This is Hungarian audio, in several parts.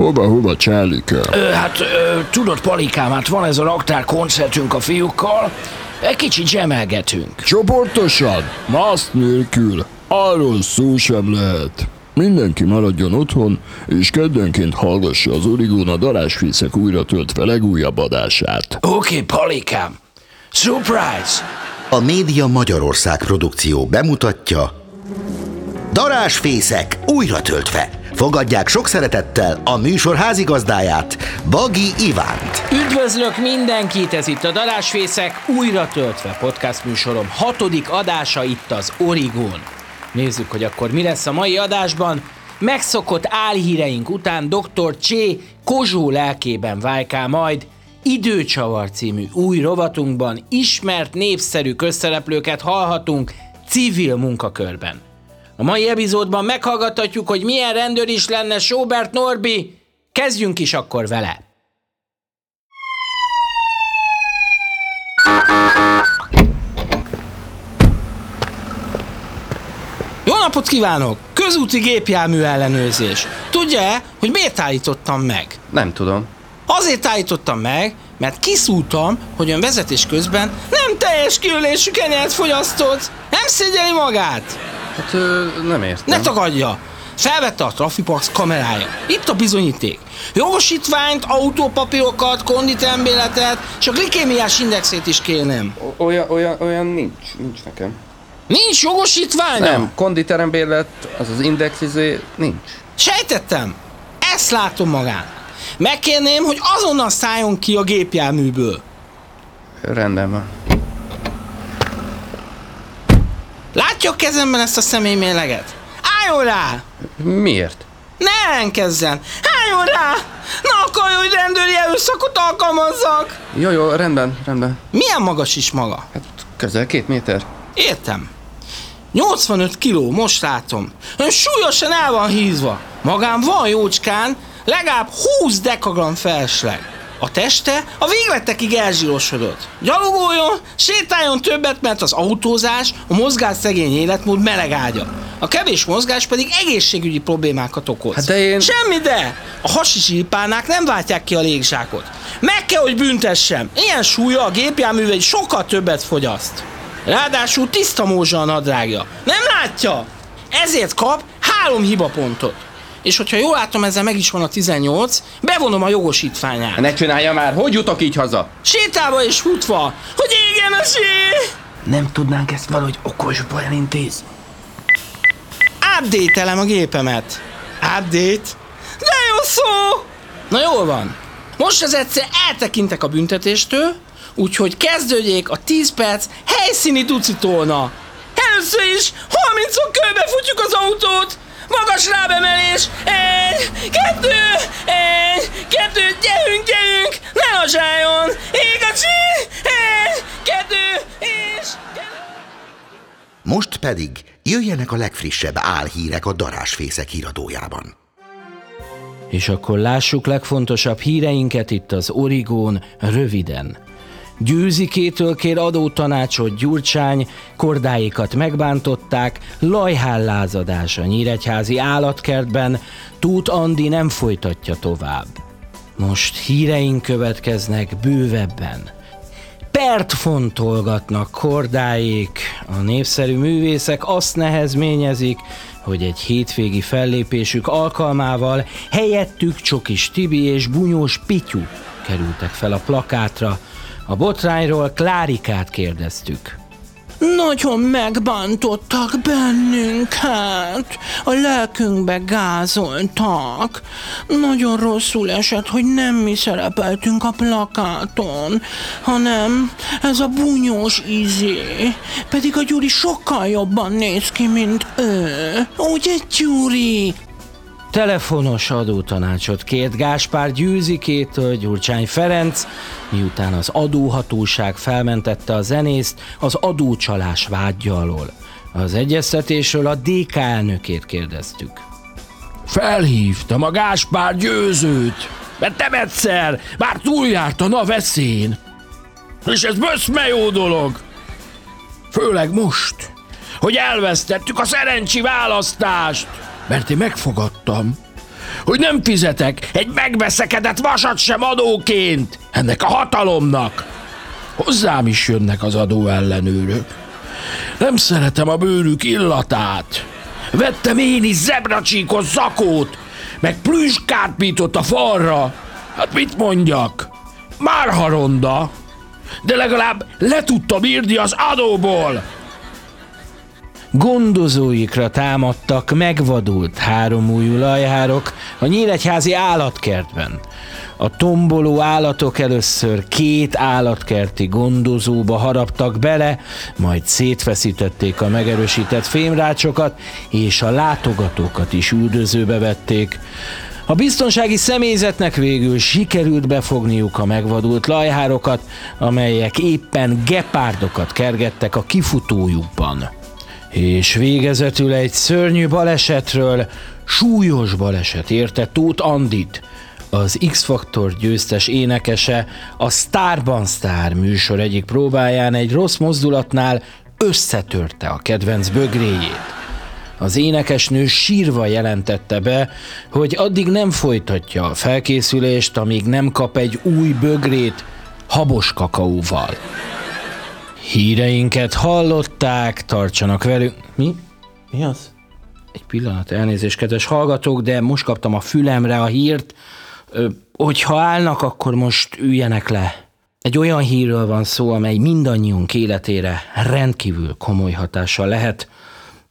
Hova, hova csálik el? Ö, hát ö, tudod, Palikám, hát van ez a raktár koncertünk a fiúkkal, egy kicsit zsemelgetünk. Csoportosan, maszk nélkül, arról szó sem lehet. Mindenki maradjon otthon, és keddenként hallgassa az Origón a darásfészek újra töltve legújabb adását. Oké, okay, Palikám. Surprise! A Média Magyarország produkció bemutatja Darásfészek újra töltve. Fogadják sok szeretettel a műsor házigazdáját, Bagi Ivánt. Üdvözlök mindenkit, ez itt a Darásfészek újra töltve podcast műsorom hatodik adása itt az Origón. Nézzük, hogy akkor mi lesz a mai adásban. Megszokott álhíreink után dr. Csé Kozsó lelkében vájkál majd, Időcsavar című új rovatunkban ismert népszerű közszereplőket hallhatunk civil munkakörben. A mai epizódban meghallgathatjuk, hogy milyen rendőr is lenne Sobert Norbi. Kezdjünk is akkor vele. Jó napot kívánok! Közúti gépjármű ellenőrzés. Tudja-e, hogy miért állítottam meg? Nem tudom. Azért állítottam meg, mert kiszúrtam, hogy ön vezetés közben nem teljes kiölésű kenyert fogyasztott. Nem szégyeli magát. Hát ö, nem értem. Ne tagadja! Felvette a Trafipax kamerája. Itt a bizonyíték. Jogosítványt, autópapírokat, konditerembéletet, és a glikémiás indexét is kérném. O- olyan, olyan, olyan nincs, nincs nekem. Nincs jogosítványa? Nem, konditerembérlet, az az indexizé, nincs. Sejtettem. Ezt látom magán. Megkérném, hogy azonnal szálljon ki a gépjárműből. Rendben van. Látja a kezemben ezt a személymérleget? Álljon rá! Miért? Ne ellenkezzen! Álljon rá! Ne akarja, hogy rendőri erőszakot alkalmazzak! Jó, jó, rendben, rendben. Milyen magas is maga? Hát közel két méter. Értem. 85 kiló, most látom. Ön súlyosan el van hízva. Magán van jócskán, legalább 20 dekagram felesleg. A teste a végletekig elzsírosodott. Gyalogoljon, sétáljon többet, mert az autózás a mozgás szegény életmód meleg ágya. A kevés mozgás pedig egészségügyi problémákat okoz. Hát de én- Semmi de! A hasisipánák nem váltják ki a légzsákot. Meg kell, hogy büntessem. Ilyen súlya a gépjárműve egy sokkal többet fogyaszt. Ráadásul tiszta mózsa a nadrágja. Nem látja? Ezért kap három hibapontot. És hogyha jól látom, ezzel meg is van a 18, bevonom a jogosítványát. Ne csinálja már, hogy jutok így haza? Sétálva és futva, hogy égjen a sí! Nem tudnánk ezt valahogy okosba elintézni? Update-elem a gépemet. Update? De jó szó! Na jól van. Most az egyszer eltekintek a büntetéstől, úgyhogy kezdődjék a 10 perc helyszíni ducitolna. Először is 30-on körbefutjuk az autót, magas lábemelés, egy, kettő, egy, kettő, gyerünk, gyerünk, ne lazsáljon, ég a csí, egy, kettő, és... Most pedig jöjjenek a legfrissebb álhírek a Darásfészek híradójában. És akkor lássuk legfontosabb híreinket itt az Origón röviden. Győzikétől kér adótanácsot Gyurcsány, kordáikat megbántották, lázadás a Nyíregyházi állatkertben, Tóth Andi nem folytatja tovább. Most híreink következnek bővebben. Pert fontolgatnak kordáék, a népszerű művészek azt nehezményezik, hogy egy hétvégi fellépésük alkalmával helyettük Csokis Tibi és Bunyós Pityú kerültek fel a plakátra. A botrányról Klárikát kérdeztük. Nagyon megbántottak bennünket, a lelkünkbe gázoltak. Nagyon rosszul esett, hogy nem mi szerepeltünk a plakáton, hanem ez a bunyós izé. Pedig a Gyuri sokkal jobban néz ki, mint ő. Ugye, Gyuri? Telefonos adótanácsot kért Gáspár Győzikétől Gyurcsány Ferenc, miután az adóhatóság felmentette a zenészt az adócsalás vágyja alól. Az egyeztetésről a DK elnökét kérdeztük. Felhívtam a Gáspár győzőt, mert nem egyszer, már túljártan a veszén. És ez böszme jó dolog. Főleg most, hogy elvesztettük a szerencsi választást. Mert én megfogadtam, hogy nem fizetek egy megbeszekedett vasat sem adóként ennek a hatalomnak. Hozzám is jönnek az adó ellenőrök. Nem szeretem a bőrük illatát. Vettem én is zebracsíkos zakót, meg plüskárpítot a falra. Hát mit mondjak? Már ronda, de legalább le tudtam írni az adóból. Gondozóikra támadtak megvadult háromújú lajhárok a nyíregyházi állatkertben. A tomboló állatok először két állatkerti gondozóba haraptak bele, majd szétfeszítették a megerősített fémrácsokat, és a látogatókat is üldözőbe vették. A biztonsági személyzetnek végül sikerült befogniuk a megvadult lajhárokat, amelyek éppen gepárdokat kergettek a kifutójukban. És végezetül egy szörnyű balesetről, súlyos baleset érte Tóth Andit, az X-Faktor győztes énekese a Starban Star műsor egyik próbáján egy rossz mozdulatnál összetörte a kedvenc bögréjét. Az énekesnő sírva jelentette be, hogy addig nem folytatja a felkészülést, amíg nem kap egy új bögrét habos kakaóval. Híreinket hallották, tartsanak velünk. Mi? Mi az? Egy pillanat, elnézést, kedves hallgatók, de most kaptam a fülemre a hírt, hogyha állnak, akkor most üljenek le. Egy olyan hírről van szó, amely mindannyiunk életére rendkívül komoly hatással lehet,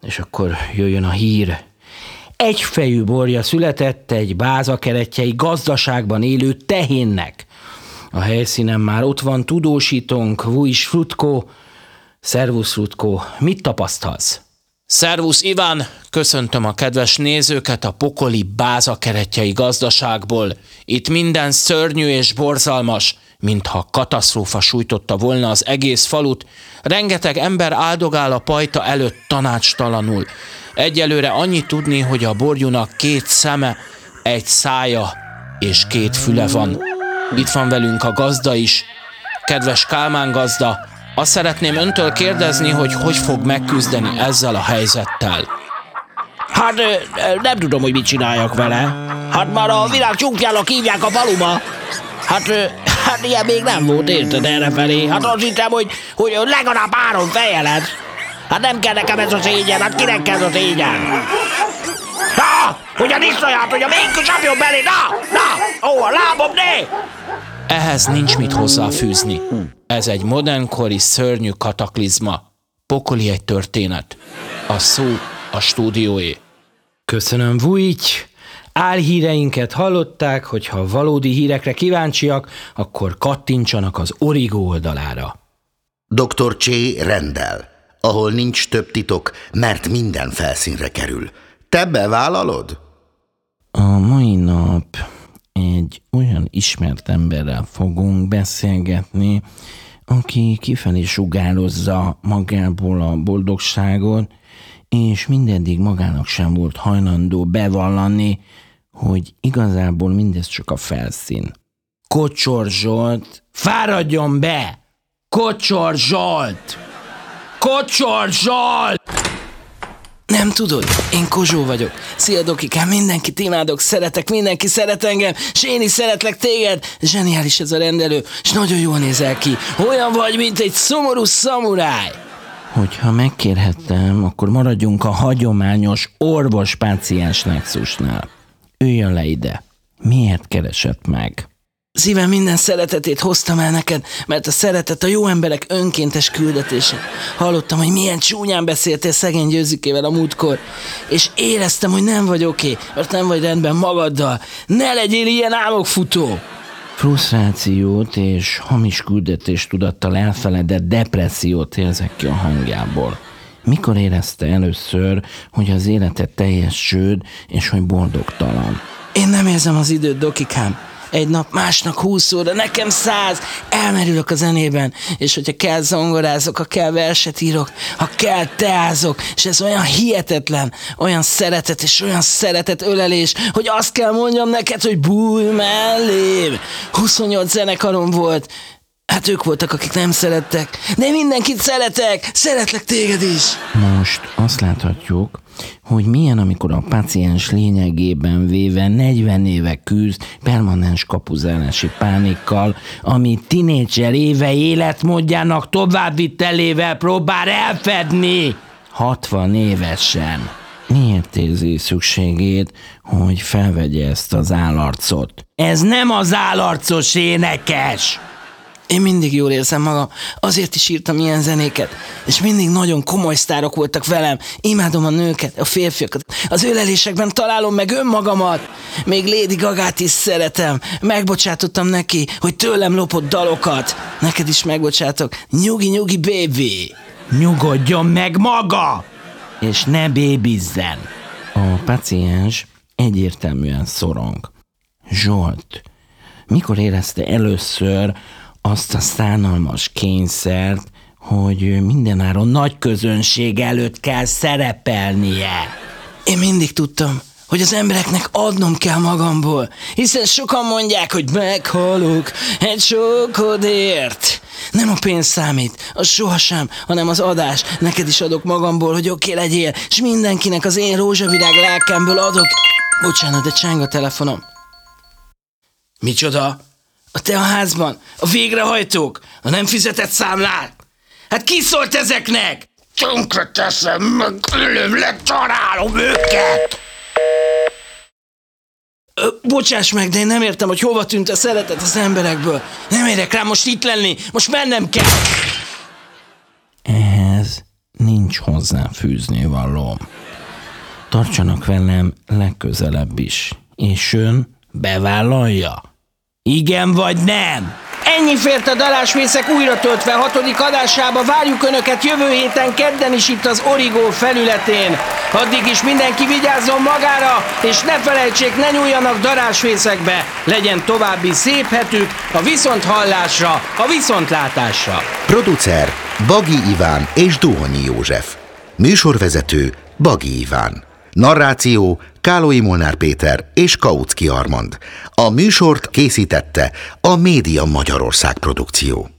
és akkor jöjjön a hír. Egyfejű borja született egy bázakeretjei gazdaságban élő tehénnek. A helyszínen már ott van tudósítónk, Vuis Frutko. Szervusz Frutko, mit tapasztalsz? Szervusz Iván, köszöntöm a kedves nézőket a pokoli bázakeretjei gazdaságból. Itt minden szörnyű és borzalmas, mintha katasztrófa sújtotta volna az egész falut. Rengeteg ember áldogál a pajta előtt tanácstalanul. Egyelőre annyi tudni, hogy a borjúnak két szeme, egy szája és két füle van. Itt van velünk a gazda is. Kedves Kálmán gazda, azt szeretném öntől kérdezni, hogy hogy fog megküzdeni ezzel a helyzettel. Hát nem tudom, hogy mit csináljak vele. Hát már a világ csunkjának hívják a faluba. Hát, hát ilyen még nem volt, érted errefelé. Hát azt hittem, hogy, hogy legalább három feje lesz. Hát nem kell nekem ez a szégyen, hát kinek kell ez a szégyen? Na, hogy a niszaját, hogy a még csapjon belé, na, na, ó, a lábom, né! Ehhez nincs mit hozzáfűzni. Ez egy modernkori szörnyű kataklizma. Pokoli egy történet. A szó a stúdióé. Köszönöm, Vujty! Álhíreinket hallották, hogyha valódi hírekre kíváncsiak, akkor kattintsanak az Origo oldalára. Dr. Csé rendel, ahol nincs több titok, mert minden felszínre kerül. Te bevállalod? A mai nap egy olyan ismert emberrel fogunk beszélgetni, aki kifelé sugározza magából a boldogságot, és mindeddig magának sem volt hajlandó bevallani, hogy igazából mindez csak a felszín. Kocsor Zsolt, fáradjon be! Kocsor Zsolt! Kocsor Zsolt! Nem tudod, én Kozsó vagyok. Szia Dokikám, mindenkit imádok, szeretek, mindenki szeret engem, és én is szeretlek téged. Zseniális ez a rendelő, és nagyon jól nézel ki. Olyan vagy, mint egy szomorú szamuráj. Hogyha megkérhettem, akkor maradjunk a hagyományos orvos-páciens nexusnál. Üljön le ide. Miért keresett meg? Szívem minden szeretetét hoztam el neked, mert a szeretet a jó emberek önkéntes küldetése. Hallottam, hogy milyen csúnyán beszéltél szegény győzükével a múltkor, és éreztem, hogy nem vagy oké, mert nem vagy rendben magaddal. Ne legyél ilyen álmokfutó! Frusztrációt és hamis küldetés tudattal elfeledett depressziót érzek ki a hangjából. Mikor érezte először, hogy az élete teljes csőd, és hogy boldogtalan? Én nem érzem az időt, Dokikám. Egy nap másnak húsz óra, nekem száz, elmerülök a zenében, és hogyha kell zongorázok, ha kell verset írok, ha kell teázok, és ez olyan hihetetlen, olyan szeretet és olyan szeretet ölelés, hogy azt kell mondjam neked, hogy bújj mellém. 28 zenekarom volt, Hát ők voltak, akik nem szerettek. De mindenkit szeretek! Szeretlek téged is! Most azt láthatjuk, hogy milyen, amikor a paciens lényegében véve 40 éve küzd permanens kapuzálási pánikkal, ami tinédzser éve életmódjának továbbvitelével próbál elfedni. 60 évesen. Miért érzi szükségét, hogy felvegye ezt az állarcot? Ez nem az állarcos énekes! Én mindig jól érzem magam, azért is írtam ilyen zenéket, és mindig nagyon komoly sztárok voltak velem. Imádom a nőket, a férfiakat. Az ölelésekben találom meg önmagamat. Még Lady Gagát is szeretem. Megbocsátottam neki, hogy tőlem lopott dalokat. Neked is megbocsátok. Nyugi, nyugi, baby. Nyugodjon meg maga! És ne bébizzen. A paciens egyértelműen szorong. Zsolt, mikor érezte először azt a szánalmas kényszert, hogy mindenáron nagy közönség előtt kell szerepelnie. Én mindig tudtam, hogy az embereknek adnom kell magamból, hiszen sokan mondják, hogy meghalok egy sokodért. Nem a pénz számít, az sohasem, hanem az adás. Neked is adok magamból, hogy oké legyél, és mindenkinek az én rózsavirág lelkemből adok. Bocsánat, de cseng a telefonom. Micsoda? A te a házban? A végrehajtók? A nem fizetett számlát? Hát ki szólt ezeknek? Tönkre teszem, meg ölöm, lecsarálom őket! Ö, bocsáss meg, de én nem értem, hogy hova tűnt a szeretet az emberekből. Nem érek rá most itt lenni, most mennem kell. Ehhez nincs hozzá fűzni valóm. Tartsanak velem legközelebb is. És ön bevállalja? Igen vagy nem? Ennyi fért a Dalásvészek újra töltve hatodik adásába. Várjuk Önöket jövő héten kedden is itt az Origó felületén. Addig is mindenki vigyázzon magára, és ne felejtsék, ne nyúljanak darásvészekbe. Legyen további szép hetük a viszont hallásra, a viszontlátásra. Producer Bagi Iván és Duhonyi József. Műsorvezető Bagi Iván. Narráció Kálói Molnár Péter és Kautsky Armand. A műsort készítette a Média Magyarország produkció.